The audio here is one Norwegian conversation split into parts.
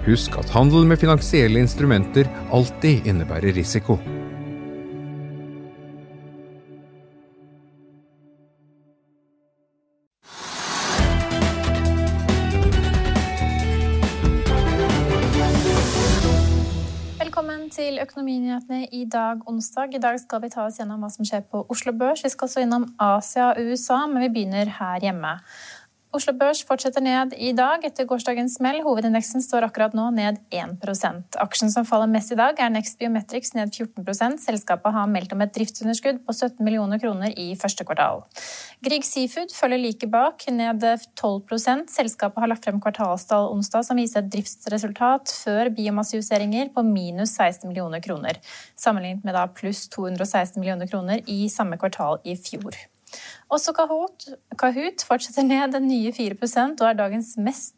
Husk at handel med finansielle instrumenter alltid innebærer risiko. Velkommen til Økonominyhetene i dag, onsdag. I dag skal vi ta oss gjennom hva som skjer på Oslo Børs. Vi skal også innom Asia og USA, men vi begynner her hjemme. Oslo Børs fortsetter ned i dag etter gårsdagens smell. Hovedindeksen står akkurat nå ned 1% Aksjen som faller mest i dag, er Next Biometrics ned 14% Selskapet har meldt om et driftsunderskudd på 17 millioner kroner i første kvartal. Grieg Seafood følger like bak, ned 12% Selskapet har lagt frem kvartalstall onsdag som viser et driftsresultat før biomassejusteringer på minus 16 millioner kroner, sammenlignet med da pluss 216 millioner kroner i samme kvartal i fjor. Også Kahoot, Kahoot fortsetter ned den nye 4% og er dagens mest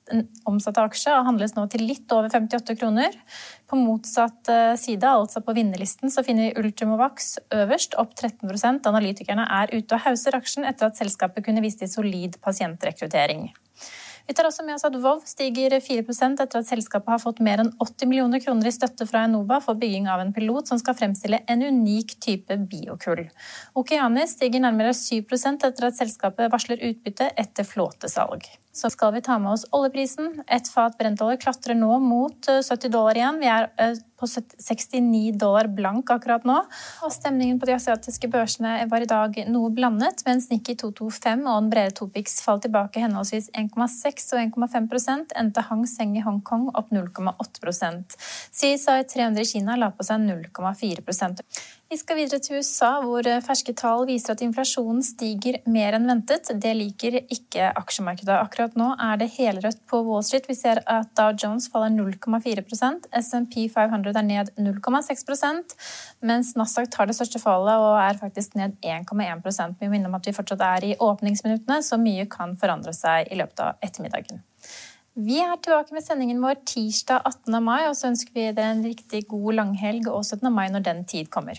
omsatte aksje og handles nå til litt over 58 kroner. På motsatt eh, side, altså på vinnerlisten, så finner vi Ultimovax øverst, opp 13% Analytikerne er ute og hauser aksjen etter at selskapet kunne vist til solid pasientrekruttering. Vi tar også med oss at Vov stiger 4 etter at selskapet har fått mer enn 80 millioner kroner i støtte fra Enova for bygging av en pilot som skal fremstille en unik type biokull. Okeanis stiger nærmere 7 etter at selskapet varsler utbytte etter flåtesalg. Så skal vi ta med oss oljeprisen. Et fat brentolje klatrer nå mot 70 dollar igjen. Vi er eh, på 69 dollar blank akkurat nå. Og stemningen på de asiatiske børsene var i dag noe blandet, mens Nikki 225 og den brede Topix falt tilbake henholdsvis 1,6 og 1,5 endte Hang Seng i Hongkong opp 0,8% CSI 300 i Kina la på seg 0,4% vi skal videre til USA, hvor ferske tall viser at inflasjonen stiger mer enn ventet. Det liker ikke aksjemarkedet. Akkurat nå er det helrødt på Wall Street. Vi ser at Dow Jones faller 0,4% SMP 500 er ned 0,6% mens Nasdaq tar det største fallet og er faktisk ned 1,1% Vi minner om at vi fortsatt er i åpningsminuttene, så mye kan forandre seg i løpet av ettermiddagen. Vi er tilbake med sendingen vår tirsdag 18. mai, og så ønsker vi dere en riktig god langhelg og 17. mai når den tid kommer.